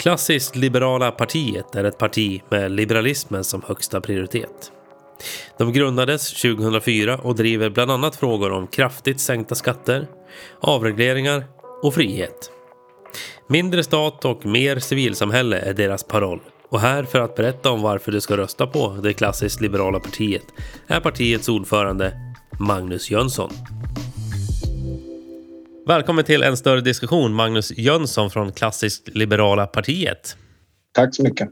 Klassiskt liberala partiet är ett parti med liberalismen som högsta prioritet. De grundades 2004 och driver bland annat frågor om kraftigt sänkta skatter, avregleringar och frihet. Mindre stat och mer civilsamhälle är deras paroll. Och här för att berätta om varför du ska rösta på det klassiskt liberala partiet är partiets ordförande Magnus Jönsson. Välkommen till en större diskussion, Magnus Jönsson från Klassiskt liberala partiet. Tack så mycket.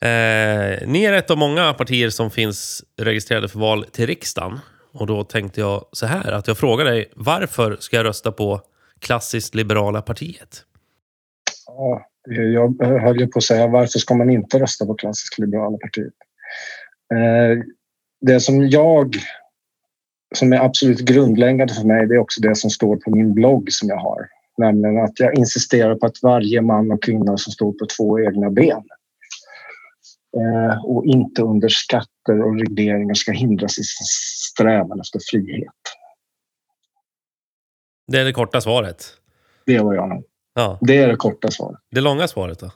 Eh, ni är ett av många partier som finns registrerade för val till riksdagen. Och då tänkte jag så här, att jag frågar dig, varför ska jag rösta på Klassiskt liberala partiet? Ja, jag höll ju på att säga, varför ska man inte rösta på Klassiskt liberala partiet? Eh, det som jag som är absolut grundläggande för mig, det är också det som står på min blogg som jag har. Nämligen att jag insisterar på att varje man och kvinna som står på två egna ben eh, och inte under skatter och regleringar ska hindras i sin strävan efter frihet. Det är det korta svaret. Det var jag. Ja. Det är det korta svaret. Det långa svaret då?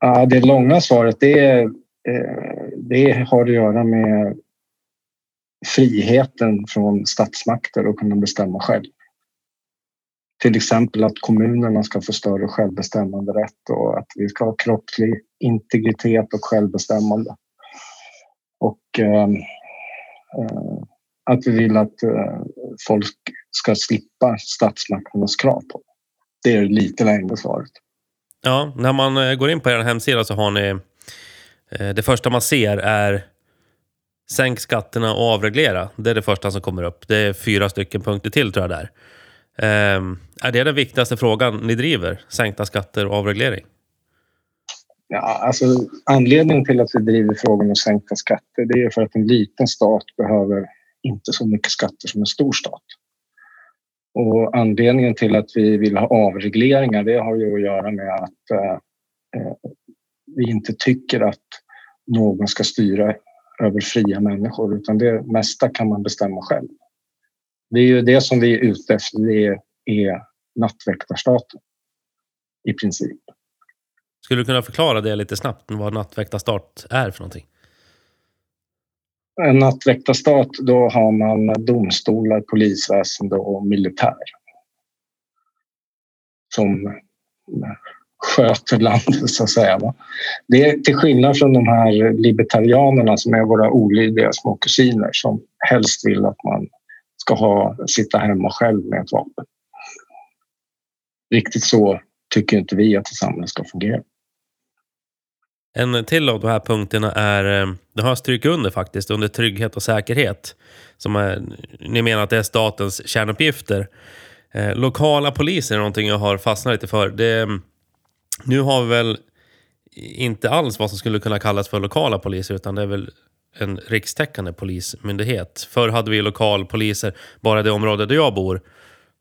Ja, det långa svaret det, är, eh, det har att göra med friheten från statsmakter att kunna bestämma själv. Till exempel att kommunerna ska få större självbestämmande rätt och att vi ska ha kroppslig integritet och självbestämmande. Och ehm, eh, att vi vill att eh, folk ska slippa statsmakternas krav på Det är lite längre svaret. Ja, när man eh, går in på er hemsida så har ni eh, det första man ser är Sänk skatterna och avreglera. Det är det första som kommer upp. Det är fyra stycken punkter till tror jag där. Um, ehm, är det den viktigaste frågan ni driver? Sänkta skatter och avreglering? Ja, alltså, anledningen till att vi driver frågan om sänkta skatter det är för att en liten stat behöver inte så mycket skatter som en stor stat. Och anledningen till att vi vill ha avregleringar det har ju att göra med att eh, eh vi inte tycker att någon ska styra över fria människor utan det mesta kan man bestämma själv. Det är ju det som vi är ute efter, det är nattväktarstaten i princip. Skulle du kunna förklara det lite snabbt, vad nattväktarstat är för någonting? En nattväktarstat, då har man domstolar, polisväsende och militär som sköter landet så att säga. Va? Det är till skillnad från de här libertarianerna som är våra olydiga små kusiner som helst vill att man ska ha, sitta hemma själv med ett vapen. Riktigt så tycker inte vi att ett samhälle ska fungera. En till av de här punkterna är, eh, det har jag strukit under faktiskt, under trygghet och säkerhet. Som är, ni menar att det är statens kärnuppgifter. Eh, lokala poliser är någonting jag har fastnat lite för. Det, nu har vi väl inte alls vad som skulle kunna kallas för lokala poliser utan det är väl en rikstäckande polismyndighet. Förr hade vi lokalpoliser, bara det område där jag bor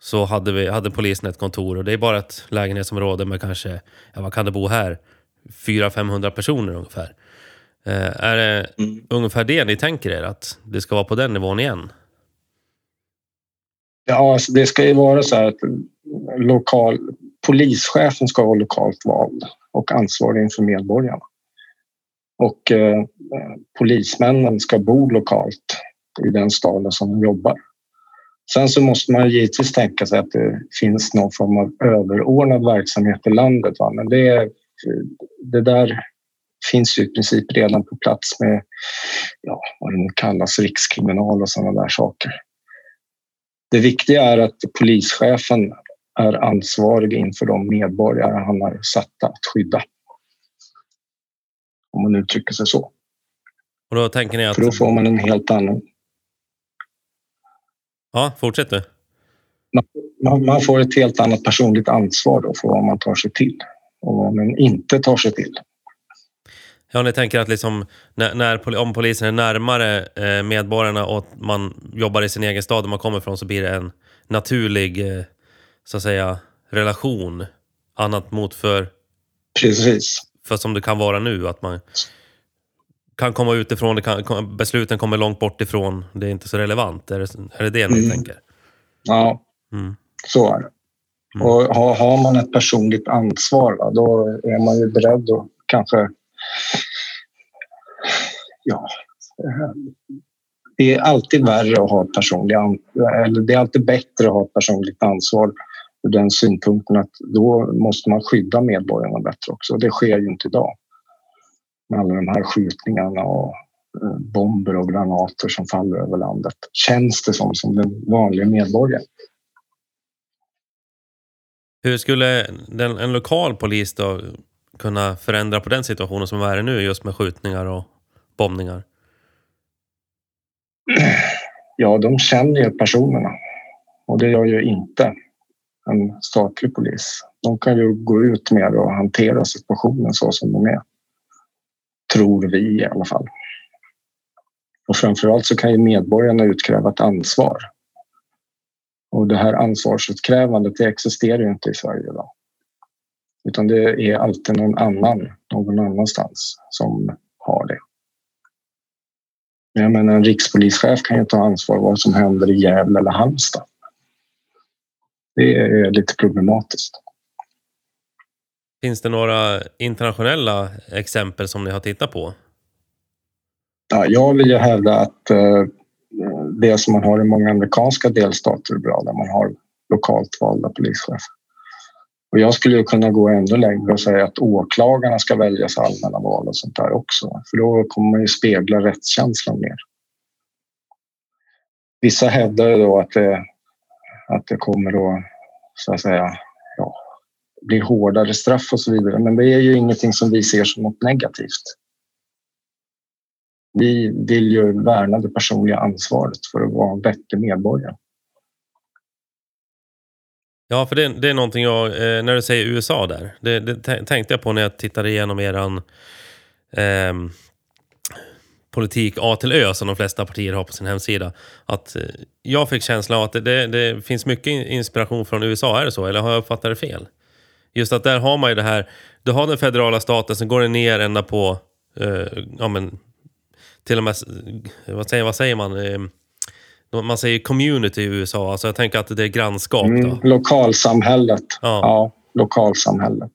så hade, vi, hade polisen ett kontor och det är bara ett lägenhetsområde med kanske, ja vad kan det bo här? 400-500 personer ungefär. Eh, är det mm. ungefär det ni tänker er, att det ska vara på den nivån igen? Ja, alltså det ska ju vara så här att lokal, polischefen ska vara lokalt vald och ansvarig inför medborgarna. Och eh, polismännen ska bo lokalt i den staden som de jobbar. Sen så måste man givetvis tänka sig att det finns någon form av överordnad verksamhet i landet. Va? Men det, det där finns ju i princip redan på plats med ja, vad det nu kallas, rikskriminal och sådana där saker. Det viktiga är att polischefen är ansvarig inför de medborgare han är satta att skydda. Om man uttrycker sig så. Och då tänker ni att... För då får man en helt annan... Ja, fortsätt du. Man, man, får ett helt annat personligt ansvar då för vad man tar sig till och vad man inte tar sig till. Ja, ni tänker att liksom, när, när, om polisen är närmare eh, medborgarna och man jobbar i sin egen stad där man kommer ifrån så blir det en naturlig eh, så att säga, relation. Annat mot för... Precis. För som det kan vara nu, att man kan komma utifrån, det kan, besluten kommer långt bort ifrån, det är inte så relevant. Är det är det, det ni mm. tänker? Ja, mm. så är det. Mm. Och har, har, man ett personligt ansvar, va, då är man ju beredd att kanske... Ja, det är alltid värre att ha personligt eller det är alltid bättre att ha ett personligt ansvar ur den synpunkten att då måste man skydda medborgarna bättre också. Och det sker ju inte idag med alla de här skjutningarna och eh, bomber och granater som faller över landet. Känns det som, som den vanliga medborgaren. Hur skulle den, en lokal polis då kunna förändra på den situationen som är nu just med skjutningar och bombningar? Ja, de känner ju personerna och det gör ju inte en statlig polis. De kan ju gå ut med och hantera situationen så som de är. Tror vi i alla fall. Och framförallt så kan ju medborgarna utkräva ett ansvar. Och det här ansvarsutkrävandet det existerar ju inte i Sverige idag. Utan det är alltid någon annan, någon annanstans som har det. Jag menar, en rikspolischef kan ju ta ansvar vad som händer i Gävle eller Halmstad. Det är lite problematiskt. Finns det några internationella exempel som ni har tittat på? Ja, jag vill ju hävda att eh, det som man har i många amerikanska delstater är bra, där man har lokalt valda polischefer. Och jag skulle kunna gå ännu längre och säga att åklagarna ska väljas allmänna val och sånt där också. För då kommer man ju spegla rättskänslan mer. Vissa hävdar då att det, att det kommer att, så att säga, ja, bli hårdare straff och så vidare. Men det är ju ingenting som vi ser som något negativt. Vi vill ju värna det personliga ansvaret för att vara en vettig medborgare. Ja, för det, det är någonting jag, eh, när du säger USA där, det, det, tänkte jag på när jag tittade igenom eran eh, politik A till Ö som de flesta partier har på sin hemsida. Att eh, jag fick känslan av att det, det, finns mycket inspiration från USA, är det så? Eller har jag uppfattat det fel? Just att där har man ju det här, du har den federala staten, sen går det ner ända på, eh, ja men, till och med, vad säger, vad säger man? Eh, man säger community i USA, alltså jag tänker att det är grannskap. Mm, lokalsamhället. Ja. ja, lokalsamhället.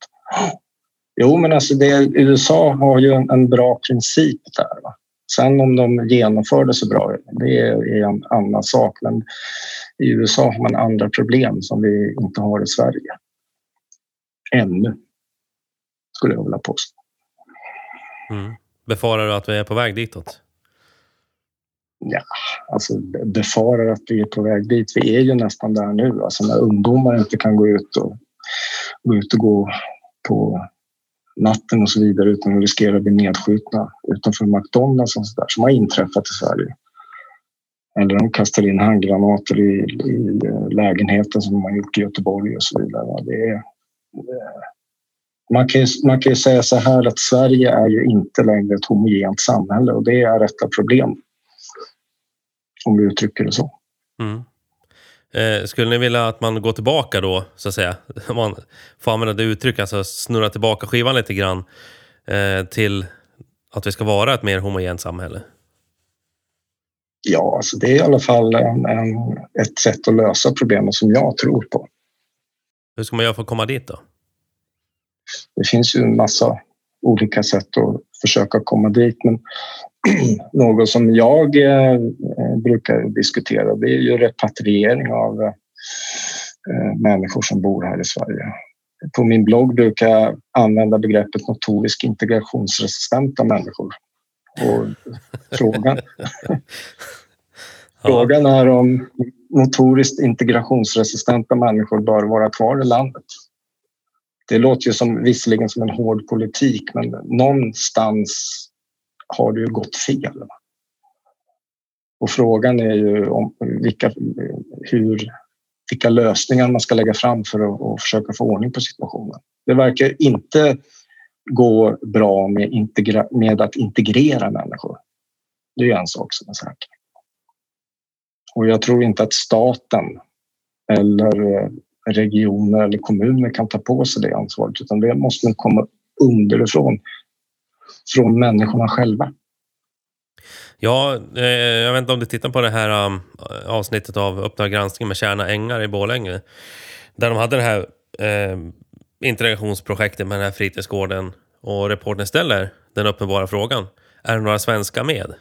Jo, men alltså det, USA har ju en, en bra princip där. Va? Sen om de genomför det så bra, det är en annan sak. Men i USA har man andra problem som vi inte har i Sverige. Ännu, skulle jag vilja påstå. Mm. Befarar du att vi är på väg ditåt? Ja, alltså befarar att vi är på väg dit. Vi är ju nästan där nu. Alltså när ungdomar inte kan gå ut och gå, ut och gå på natten och så vidare utan att riskera att bli nedskjutna utanför McDonalds och sådär som har inträffat i Sverige. Eller de kastar in handgranater i, i eh, lägenheten som de har gjort i Göteborg och så vidare. Det är, eh, man, kan ju, man kan ju säga så här att Sverige är ju inte längre ett homogent samhälle och det är ett problem. Om vi uttrycker det så. Mm. Eh, skulle ni vilja att man går tillbaka då, så att säga, om man får använda det uttrycket, alltså snurra tillbaka skivan lite grann eh, till att vi ska vara ett mer homogent samhälle? Ja, alltså det är i alla fall en, en, ett sätt att lösa problemet som jag tror på. Hur ska man göra för att komma dit då? Det finns ju en massa olika sätt att försöka komma dit, men något som jag eh, brukar diskutera det är ju repatriering av eh, människor som bor här i Sverige. På min blogg brukar jag använda begreppet notorisk integrationsresistenta människor. Och frågan, frågan är om notoriskt integrationsresistenta människor bör vara kvar i landet. Det låter ju som, visserligen som en hård politik men någonstans har det ju gått fel. Och frågan är ju om vilka, hur, vilka lösningar man ska lägga fram för att, att försöka få ordning på situationen. Det verkar inte gå bra med, integra, med att integrera människor. Det är en sak som är säker. Och jag tror inte att staten eller eh, regioner eller kommuner kan ta på sig det ansvaret utan det måste komma underifrån från människorna själva. Ja, eh, jag vet inte om du tittar på det här um, avsnittet av Uppdrag granskning med Kärna Ängar i Borlänge. Där de hade det här eh, integrationsprojektet med den här fritidsgården och reportern ställer den uppenbara frågan. Är det några svenskar med?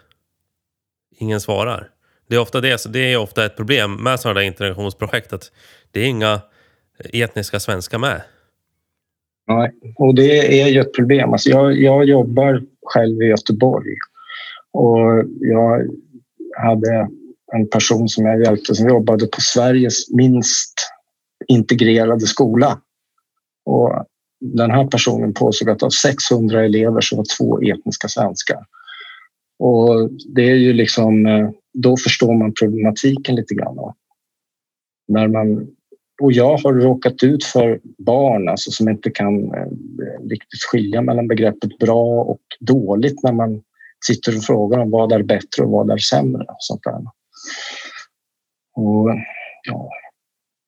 Ingen svarar. Det är ofta det, det är ofta ett problem med sådana där integrationsprojekt att det är inga etniska svenskar med. Nej, och det är ju ett problem. Alltså jag, jag jobbar själv i Göteborg och jag hade en person som jag hjälpte som jobbade på Sveriges minst integrerade skola. Och den här personen påstod att av 600 elever så var två etniska svenskar. Och det är ju liksom, eh, då förstår man problematiken lite grann. När man, och jag har råkat ut för barn alltså, som inte kan eh, riktigt skilja mellan begreppet bra och dåligt när man sitter och frågar om vad är bättre och vad är sämre. Och sånt där. Och, ja.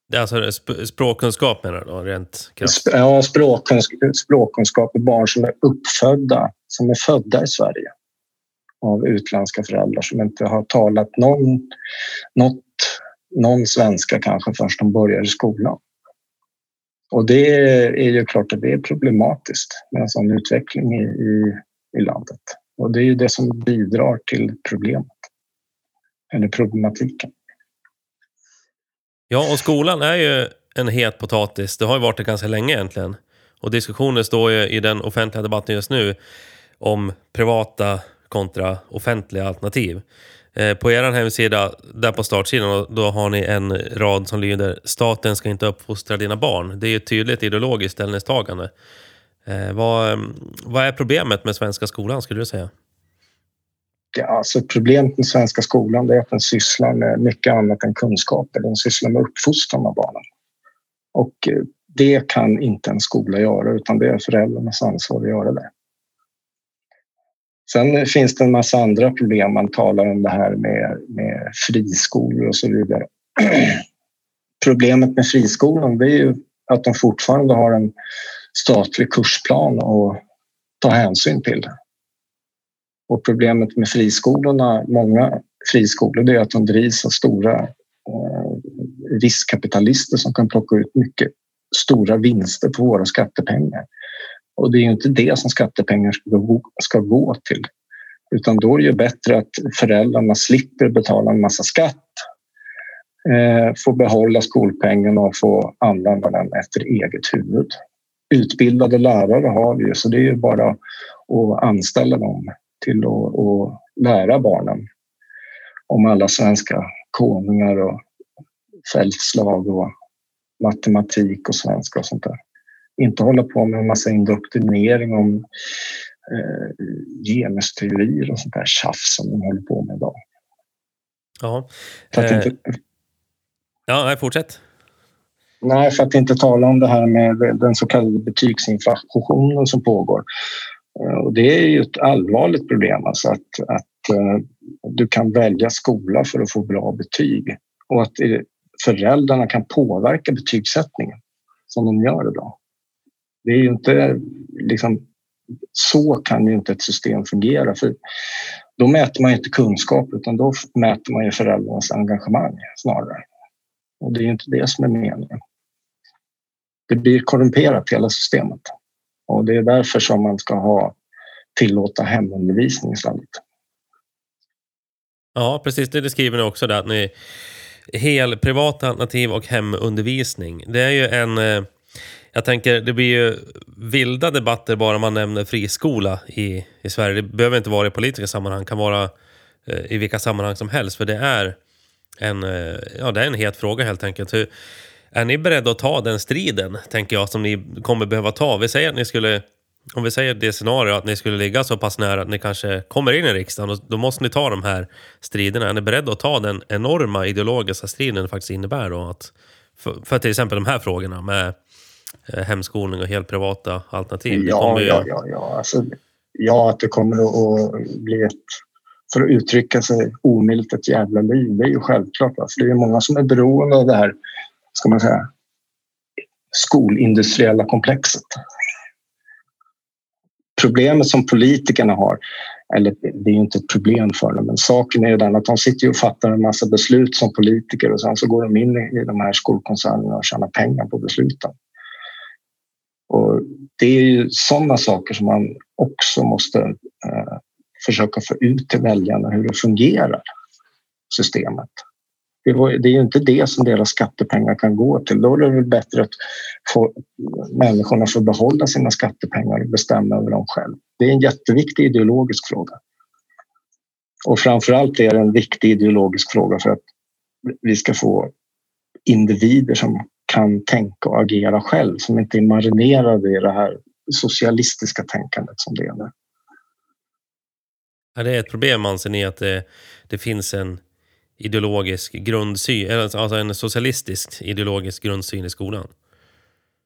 Det är alltså språkkunskap menar du rent krasst? Ja, språkkunskap, språkkunskap är barn som är uppfödda, som är födda i Sverige av utländska föräldrar som inte har talat någon, något, någon svenska kanske förrän de börjar i skolan. Och det är ju klart att det är problematiskt med en sån utveckling i, i, i landet. Och det är ju det som bidrar till problemet, eller problematiken. Ja, och skolan är ju en het potatis. Det har ju varit det ganska länge egentligen. Och diskussionen står ju i den offentliga debatten just nu om privata kontra offentliga alternativ. Eh, på er hemsida, där på startsidan, då har ni en rad som lyder “Staten ska inte uppfostra dina barn”. Det är ett tydligt ideologiskt ställningstagande. Eh, vad, mm, vad är problemet med svenska skolan, skulle du säga? Ja, alltså problemet med svenska skolan är att den sysslar med mycket annat än kunskaper. Den sysslar med uppfostran av barnen. Och eh, det kan inte en skola göra, utan det är föräldrarnas ansvar att göra det. Sen finns det en massa andra problem. Man talar om det här med, med friskolor och så vidare. Problemet med friskolan är ju att de fortfarande har en statlig kursplan att ta hänsyn till. Och problemet med friskolorna, många friskolor, det är att de drivs av stora eh, riskkapitalister som kan plocka ut mycket stora vinster på våra skattepengar. Och det är ju inte det som skattepengar ska gå, ska gå till. Utan då är det ju bättre att föräldrarna slipper betala en massa skatt, eh, får behålla skolpengen och få använda den efter eget huvud. Utbildade lärare har vi ju, så det är ju bara att anställa dem till att, att lära barnen om alla svenska konungar och fältslag och matematik och svenska och sånt där inte hålla på med en massa indoktrinering om eh, genusteorier och sånt där tjafs som de håller på med idag. Ja. Eh, inte... Ja, nej, fortsätt. Nej, för att inte tala om det här med den så kallade betygsinflationen som pågår. Eh, och det är ju ett allvarligt problem, alltså att, att uh, du kan välja skola för att få bra betyg och att föräldrarna kan påverka betygssättningen som de gör idag. Det är ju inte liksom, så kan ju inte ett system fungera. För då mäter man inte kunskap utan då mäter man ju föräldrarnas engagemang snarare. Och det är ju inte det som är meningen. Det blir korrumperat hela systemet och det är därför som man ska ha tillåta hemundervisning istället. Ja, precis. Det skriver ni också där att ni hel privata alternativ och hemundervisning. Det är ju en eh, jag tänker, det blir ju vilda debatter bara man nämner friskola i, i Sverige. Det behöver inte vara i politiska sammanhang, det kan vara eh, i vilka sammanhang som helst. För det är en, eh, ja, det är en het fråga helt enkelt. Hur, är ni beredda att ta den striden, tänker jag, som ni kommer behöva ta? Vi säger att ni skulle, om vi säger det scenario att ni skulle ligga så pass nära att ni kanske kommer in i riksdagen, då måste ni ta de här striderna. Är ni beredda att ta den enorma ideologiska striden det faktiskt innebär då? Att, för, för till exempel de här frågorna med Eh, hemskolning och helt privata alternativ? Ja, ju... ja, ja, ja. Alltså, ja, att det kommer att bli ett, för att uttrycka sig omilt, ett jävla liv. Det är ju självklart. Alltså, det är många som är beroende av det här, ska man säga, skolindustriella komplexet. Problemet som politikerna har, eller det är inte ett problem för dem, men saken är ju den att de sitter och fattar en massa beslut som politiker och sen så går de in i de här skolkoncernerna och tjänar pengar på besluten. Och det är ju sådana saker som man också måste eh, försöka få ut till väljarna hur det fungerar, systemet. Det, var, det är ju inte det som deras skattepengar kan gå till. Då är det väl bättre att få, människorna får behålla sina skattepengar och bestämma över dem själv. Det är en jätteviktig ideologisk fråga. Och framför allt är det en viktig ideologisk fråga för att vi ska få individer som kan tänka och agera själv, som inte är marinerade i det här socialistiska tänkandet som det är nu. Ja, det är ett problem anser ni att det, det finns en ideologisk grundsyn, alltså en socialistisk ideologisk grundsyn i skolan?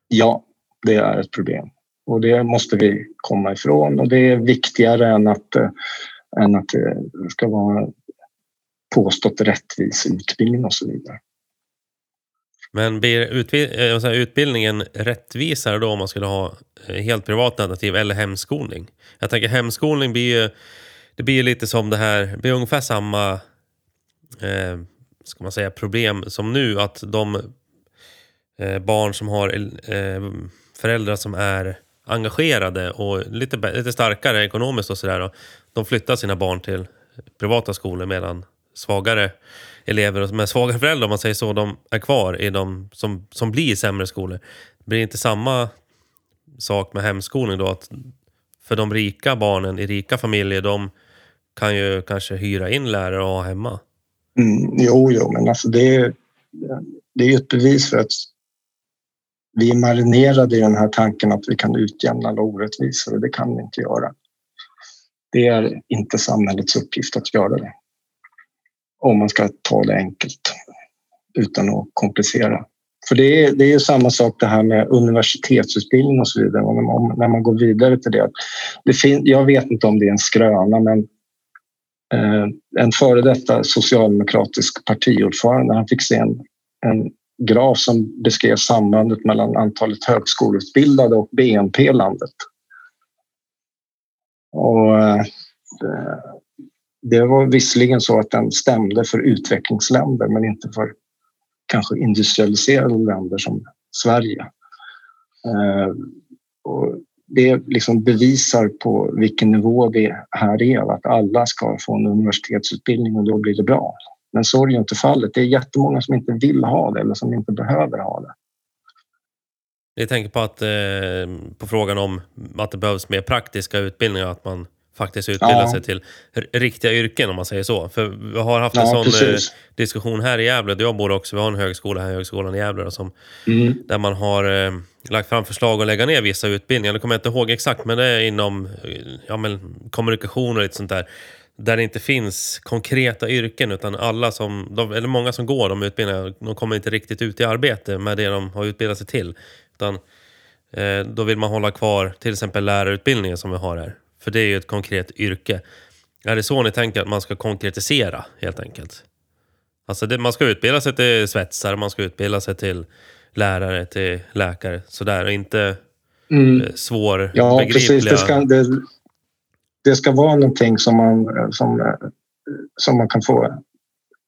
Ja, det är ett problem och det måste vi komma ifrån och det är viktigare än att, äh, än att det ska vara påstått rättvis utbildning och så vidare. Men blir eh, utbildningen rättvisare då om man skulle ha eh, helt privat alternativ eller hemskolning? Jag tänker hemskolning blir ju, det blir lite som det här, det blir ungefär samma eh, ska man säga, problem som nu. Att de eh, barn som har eh, föräldrar som är engagerade och lite, lite starkare ekonomiskt och sådär. De flyttar sina barn till privata skolor medan svagare elever med svaga föräldrar, om man säger så, de är kvar i de som, som blir sämre skolor. Blir det inte samma sak med hemskolning då? Att för de rika barnen i rika familjer, de kan ju kanske hyra in lärare och ha hemma. Mm, jo, jo, men alltså det, är, det är ett bevis för att vi är marinerade i den här tanken att vi kan utjämna alla orättvisor och det kan vi inte göra. Det är inte samhällets uppgift att göra det om man ska ta det enkelt utan att komplicera. För det är, det är ju samma sak det här med universitetsutbildning och så vidare. Om, om, när man går vidare till det. det fin, jag vet inte om det är en skröna men eh, en före detta socialdemokratisk partiordförande han fick se en, en graf som beskrev sambandet mellan antalet högskoleutbildade och BNP i landet. Och, eh, det var visserligen så att den stämde för utvecklingsländer men inte för kanske industrialiserade länder som Sverige. Eh, och det liksom bevisar på vilken nivå det här är, att alla ska få en universitetsutbildning och då blir det bra. Men så är det ju inte fallet. Det är jättemånga som inte vill ha det eller som inte behöver ha det. Jag tänker på, att, eh, på frågan om att det behövs mer praktiska utbildningar, att man faktiskt utbilda ja. sig till riktiga yrken om man säger så. För vi har haft en ja, sån eh, precis. diskussion här i Gävle, där jag bor också. Vi har en högskola här, Högskolan i Gävle, som, mm. där man har eh, lagt fram förslag att lägga ner vissa utbildningar. Det kommer jag inte ihåg exakt, men det är inom eh, ja, men, kommunikation och lite sånt där. Där det inte finns konkreta yrken, utan alla som, de, eller många som går de utbildningarna, de kommer inte riktigt ut i arbete med det de har utbildat sig till. Utan, eh, då vill man hålla kvar till exempel lärarutbildningen som vi har här. För det är ju ett konkret yrke. Är det så ni tänker att man ska konkretisera helt enkelt? Alltså det, man ska utbilda sig till svetsare, man ska utbilda sig till lärare, till läkare. Sådär, och inte mm. Eh, svår Ja, precis. Det ska, det, det, ska vara någonting som man, som, som man kan få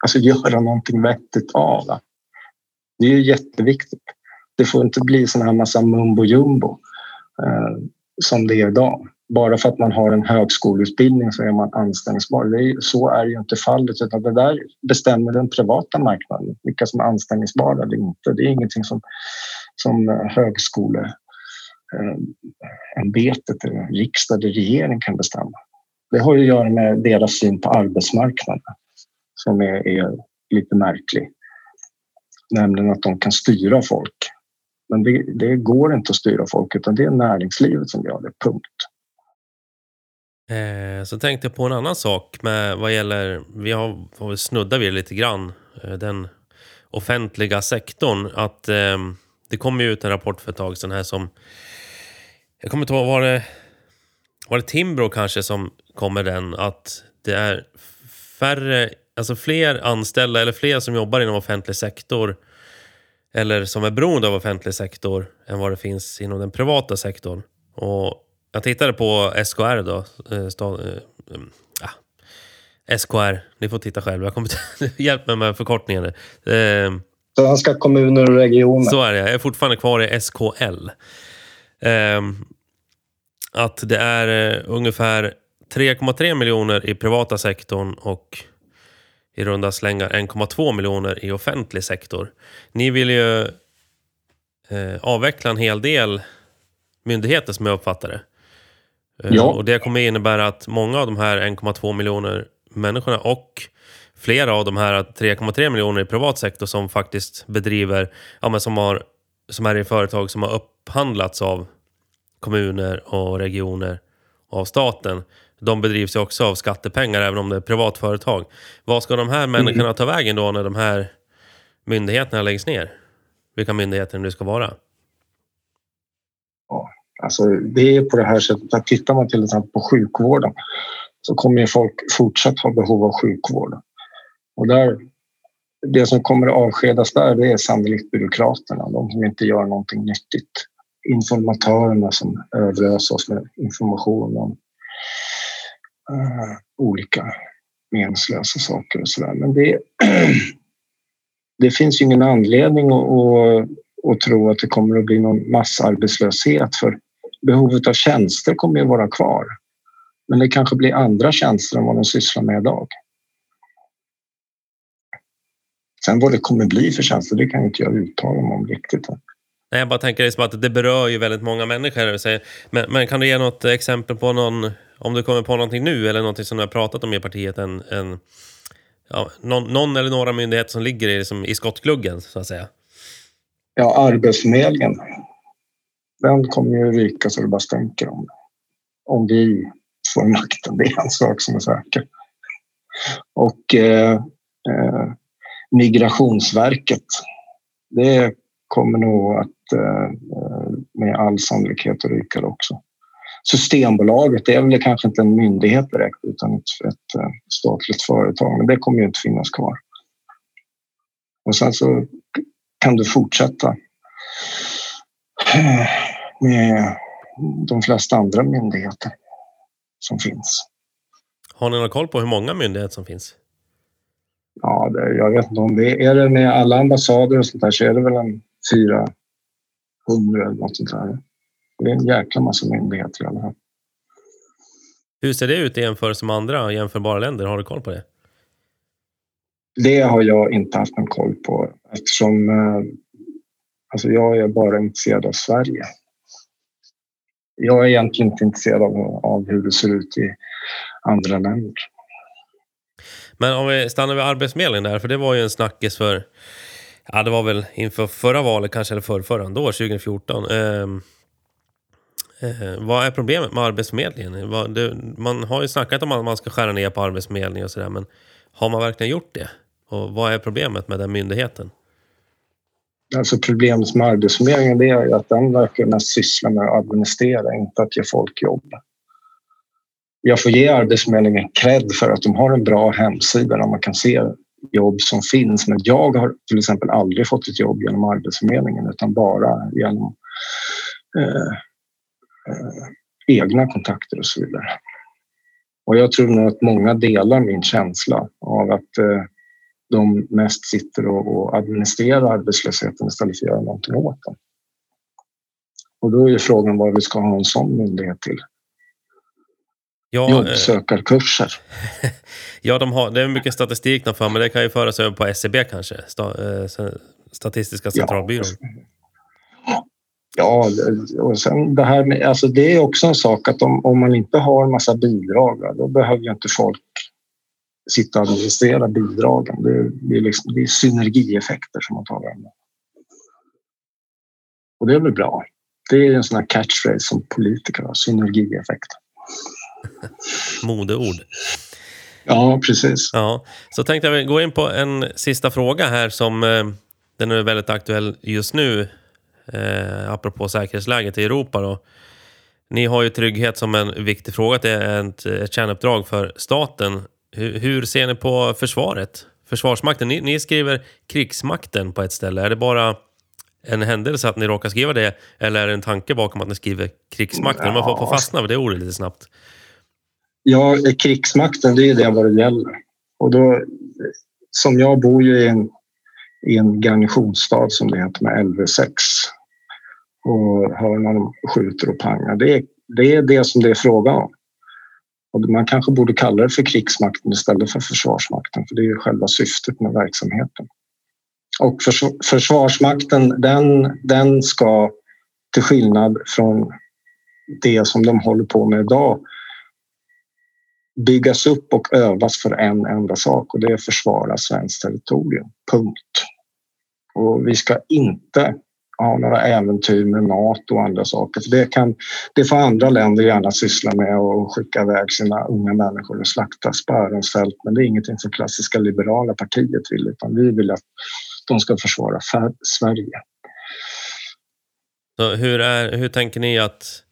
alltså, göra någonting vettigt av. Det är ju jätteviktigt. Det får inte bli sån här massa mumbo jumbo eh, som det är idag bara för att man har en högskoleutbildning så är man anställningsbar. Är, så är ju inte fallet utan det där bestämmer den privata marknaden, vilka som är anställningsbara eller inte. Det är ingenting som, som eh, högskoleämbetet, eh, eller riksdag eller regering kan bestämma. Det har ju att göra med deras syn på arbetsmarknaden som är, är lite märklig. Nämligen att de kan styra folk. Men det, det, går inte att styra folk utan det är näringslivet som gör det, punkt. Eh, så tänkte jag på en annan sak med vad gäller, vi har, har snuddat vid det lite grann, eh, den offentliga sektorn. Att eh, det kom ju ut en rapport för ett tag sedan här som, jag kommer inte ihåg, var det, var det Timbro kanske som kom med den? Att det är färre, alltså fler anställda eller fler som jobbar inom offentlig sektor eller som är beroende av offentlig sektor än vad det finns inom den privata sektorn. Och jag tittade på SKR då. Eh, stad, äh, ja. SKR, ni får titta själva. Jag kommer Hjälp mig med förkortningen. Eh, Svenska kommuner och regioner. Så är det. Jag är fortfarande kvar i SKL. eh, att det är eh, ungefär 3,3 miljoner i privata sektorn och i runda slängar 1,2 miljoner i offentlig sektor. Ni vill ju eh, avveckla en hel del myndigheter som jag uppfattar det. Eh, Ja. Och det kommer innebära att många av de här 1,2 miljoner människorna och flera av de här 3,3 miljoner i privat sektor som faktiskt bedriver, ja men som, har, som är i företag som har upphandlats av kommuner och regioner av staten. De bedrivs ju också av skattepengar även om det är privat företag. Vad ska de här människorna ta vägen då när de här myndigheterna läggs ner? Vilka myndigheter det nu ska vara? Alltså, det är på det här sättet att tittar man till exempel på sjukvården så kommer ju folk fortsatt ha behov av sjukvård. Och där, det som kommer att avskedas där det är sannolikt byråkraterna, de som inte gör någonting nyttigt. Informatörerna som överöser oss med information om uh, olika meningslösa saker och sådär. Men det, det finns ju ingen anledning att, att, att tro att det kommer att bli någon massarbetslöshet för behovet av tjänster kommer ju vara kvar. Men det kanske blir andra tjänster än vad de sysslar med idag. Sen vad det kommer bli för tjänster, det kan inte jag uttala mig om riktigt. Nej, jag bara tänker liksom att det berör ju väldigt många människor. Men, men kan du ge något exempel på någon, om du kommer på någonting nu eller någonting som du har pratat om i partiet, en, en, ja, någon, någon eller några myndigheter som ligger i, liksom, i skottgluggen så att säga? Ja, Arbetsförmedlingen. Den kommer ju ryka så det bara stänker om det. Om vi får makten, det är en sak som är säker. Och eh, eh, Migrationsverket, det kommer nog att eh, eh med all sannolikhet att ryka också. Systembolaget, det är väl kanske inte en myndighet direkt utan ett, ett eh, statligt företag, men det kommer ju inte finnas kvar. Och sen så kan du fortsätta eh, med de flesta andra myndigheter som finns. Har ni någon koll på hur många myndigheter som finns? Ja, det, jag vet inte om det är det med alla ambassader och sånt där så är det väl en 400 eller något sånt där. Det är en jäkla massa myndigheter i alla fall. Hur ser det ut i jämförelse med andra jämförbara länder? Har du koll på det? Det har jag inte haft någon koll på eftersom eh, alltså jag är bara intresserad av Sverige. Jag är egentligen inte intresserad av, av hur det ser ut i andra länder. Men om vi stannar vid Arbetsförmedlingen där, för det var ju en snackis för... Ja, det var väl inför förra valet kanske, eller för förra då, 2014. Eh, eh, vad är problemet med Arbetsförmedlingen? Vad, det, man har ju snackat om att man ska skära ner på Arbetsförmedlingen och sådär, men har man verkligen gjort det? Och vad är problemet med den myndigheten? Alltså problemet med Arbetsförmedlingen det är ju att den verkar mest syssla med att administrera, inte att ge folk jobb. Jag får ge Arbetsförmedlingen cred för att de har en bra hemsida där man kan se jobb som finns. Men jag har till exempel aldrig fått ett jobb genom Arbetsförmedlingen utan bara genom eh, eh, egna kontakter och så vidare. Och jag tror nog att många delar min känsla av att eh, de mest sitter och, administrerar arbetslösheten istället för att göra någonting åt den. Och då är ju frågan vad vi ska ha en sån myndighet till. Ja, eh, Jobbsökarkurser. ja de har, det är mycket statistik de för, men det kan ju föras över på SCB kanske. Sta, eh, Statistiska centralbyrån. Ja, det- och sen det här med, alltså det är också en sak att om, om man inte har en massa bidrag, då behöver ju inte folk sitta och administrera bidragen. Det, det, är liksom, det är synergieffekter som man talar om. Och det är väl bra. Det är en sån här catchphrase som politiker har, synergieffekter. Modeord. Ja, precis. Ja, så tänkte jag gå in på en sista fråga här som eh, den är väldigt aktuell just nu. Eh, apropå säkerhetsläget i Europa då. Ni har ju trygghet som en viktig fråga. Det är ett, ett kärnuppdrag för staten. Hur, hur ser ni på försvaret? Försvarsmakten. Ni, ni skriver krigsmakten på ett ställe. Är det bara en händelse att ni råkar skriva det? Eller är det en tanke bakom att ni skriver krigsmakten? Om man får, får fastna vid det ordet lite snabbt. Ja, krigsmakten, det är det vad det gäller. Och då, som jag bor ju i en, i en garnisonsstad som det heter med LV6. och hör när de skjuter och pangar. Det är, det är det som det är frågan om. Och man kanske borde kalla det för krigsmakten istället för försvarsmakten för det är ju själva syftet med verksamheten. Och Försvarsmakten den, den ska till skillnad från det som de håller på med idag byggas upp och övas för en enda sak och det är att försvara svenskt territorium. Punkt. Och vi ska inte ha några äventyr med mat och andra saker. För det, kan, det får andra länder gärna syssla med och skicka iväg sina unga människor och slakta spärrensfält. Men det är ingenting som klassiska liberala partiet vill utan vi vill att de ska försvara Sverige. Så hur, är, hur tänker ni att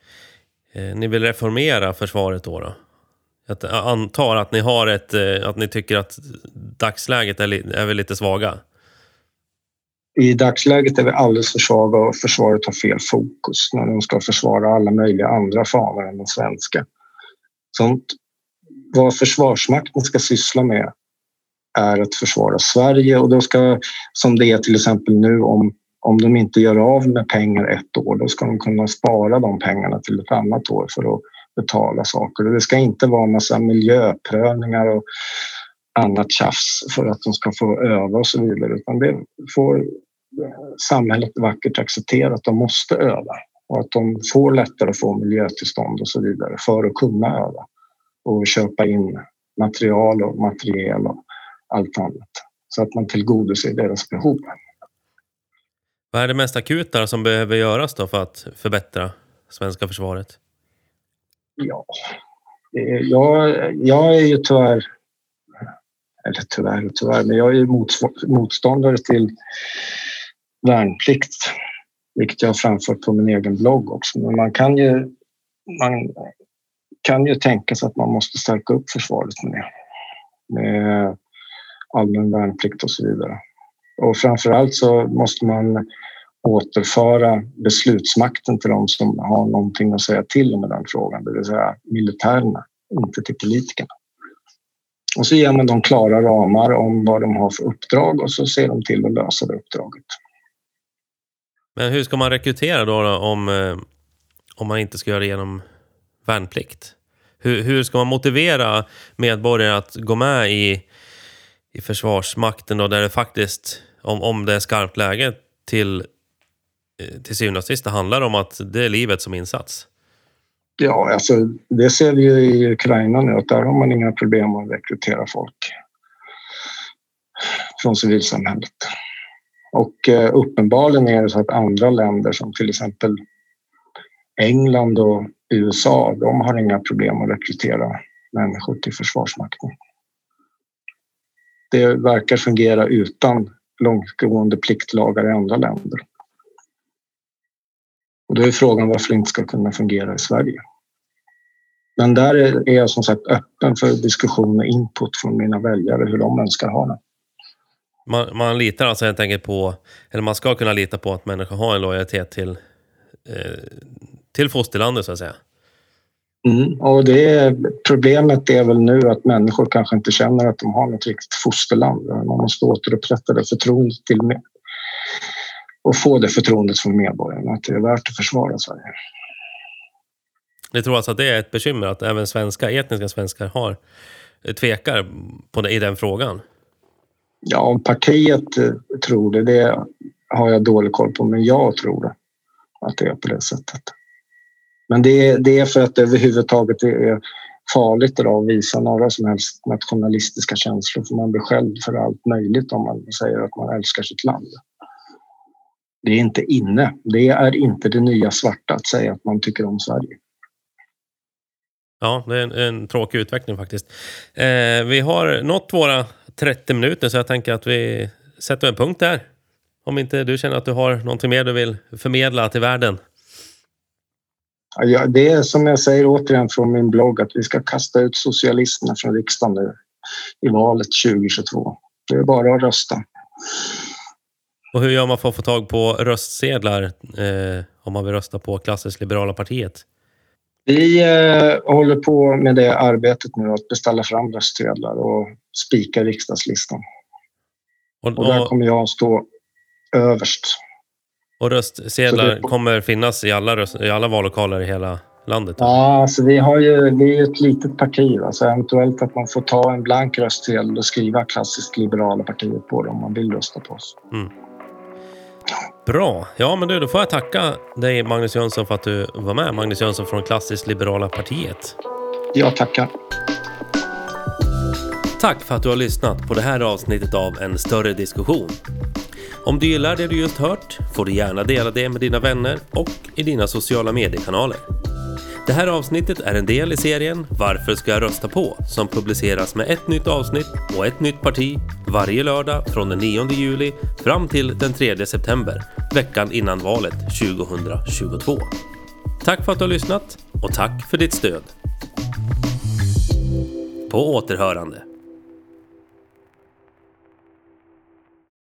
eh, ni vill reformera försvaret då? då? Jag antar att ni, har ett, eh, att ni tycker att dagsläget är, är väl lite svaga? I dagsläget är vi alldeles för svaga och försvaret har fel fokus när de ska försvara alla möjliga andra fanor än den svenska. Sånt, vad Försvarsmakten ska syssla med är att försvara Sverige och då ska, som det är till exempel nu om, om de inte gör av med pengar ett år, då ska de kunna spara de pengarna till ett annat år för att betala saker. Och det ska inte vara en massa miljöprövningar och annat tjafs för att de ska få öva och så vidare utan det får samhället vackert acceptera att de måste öva och att de får lättare att få miljötillstånd och så vidare för att kunna öva och köpa in material och materiel och allt annat så att man tillgodoser deras behov. Vad är det mest akuta som behöver göras då för att förbättra svenska försvaret? Ja, jag, jag är ju tyvärr, eller tyvärr tyvärr, men jag är motståndare till värnplikt, vilket jag har framfört på min egen blogg också. Men man kan ju, man kan ju tänka sig att man måste stärka upp försvaret med det. Med allmän värnplikt och så vidare. Och framför allt så måste man återföra beslutsmakten till de som har någonting att säga till om i den frågan, det vill säga militärerna, inte till politikerna. Och så ger man dem klara ramar om vad de har för uppdrag och så ser de till att lösa det uppdraget. Men hur ska man rekrytera då, då om, eh, om man inte ska göra genom värnplikt? Hur, hur ska man motivera medborgare att gå med i, i Försvarsmakten då, där det faktiskt, om, om det är skarpt läge, till, eh, till syvende och sist det handlar om att det är livet som insats? Ja, alltså, det ser vi ju i Ukraina nu att där har man inga problem att rekrytera folk från civilsamhället. Och eh, uppenbarligen är det så att andra länder som till exempel England och USA, de har inga problem att rekrytera människor till Försvarsmakten. Det verkar fungera utan långtgående pliktlagar i andra länder. Och då är frågan varför det inte ska kunna fungera i Sverige. Men där är jag som sagt öppen för diskussion och input från mina väljare hur de önskar ha det. Man, man litar alltså helt enkelt på, eller man ska kunna lita på att människor har en lojalitet till, eh, till fosterlandet så att säga. Mm, och det problemet är väl nu att människor kanske inte känner att de har något riktigt fosterland. Man måste återupprätta det förtroendet till med och få det förtroendet från medborgarna att det är värt att försvara Sverige. Ni tror alltså att det är ett bekymmer att även svenska, etniska svenskar har tvekar på det, i den frågan? Ja, om partiet eh, tror det, det har jag dålig koll på, men jag tror det. Att det är på det sättet. Men det, det är för att det överhuvudtaget är farligt idag att visa några som helst nationalistiska känslor för man blir själv för allt möjligt om man säger att man älskar sitt land. Det är inte inne. Det är inte det nya svarta att säga att man tycker om Sverige. Ja, det är en, en tråkig utveckling faktiskt. Eh, vi har nått våra 30 minuter så jag tänker att vi sätter en punkt där. Om inte du känner att du har någonting mer du vill förmedla till världen? Ja, det är som jag säger återigen från min blogg att vi ska kasta ut socialisterna från riksdagen nu i valet 2022. Det är bara att rösta. Och hur gör man för att få tag på röstsedlar eh, om man vill rösta på klassiskt liberala partiet? Vi eh, håller på med det arbetet nu att beställa fram röstsedlar och spika riksdagslistan. Och, och, och där kommer jag att stå överst. Och röstsedlar det- kommer finnas i alla, röst, i alla vallokaler i hela landet? Ja, alltså vi har ju, vi är ju ett litet parti. Va? Så eventuellt att man får ta en blank röstsedel och skriva klassiskt liberala partiet på det om man vill rösta på oss. Bra. Ja, men du, då får jag tacka dig Magnus Jönsson för att du var med. Magnus Jönsson från Klassiskt Liberala Partiet. Jag tackar. Tack för att du har lyssnat på det här avsnittet av En större diskussion. Om du gillar det du just hört får du gärna dela det med dina vänner och i dina sociala mediekanaler. Det här avsnittet är en del i serien Varför ska jag rösta på? som publiceras med ett nytt avsnitt och ett nytt parti varje lördag från den 9 juli fram till den 3 september, veckan innan valet 2022. Tack för att du har lyssnat och tack för ditt stöd. På återhörande.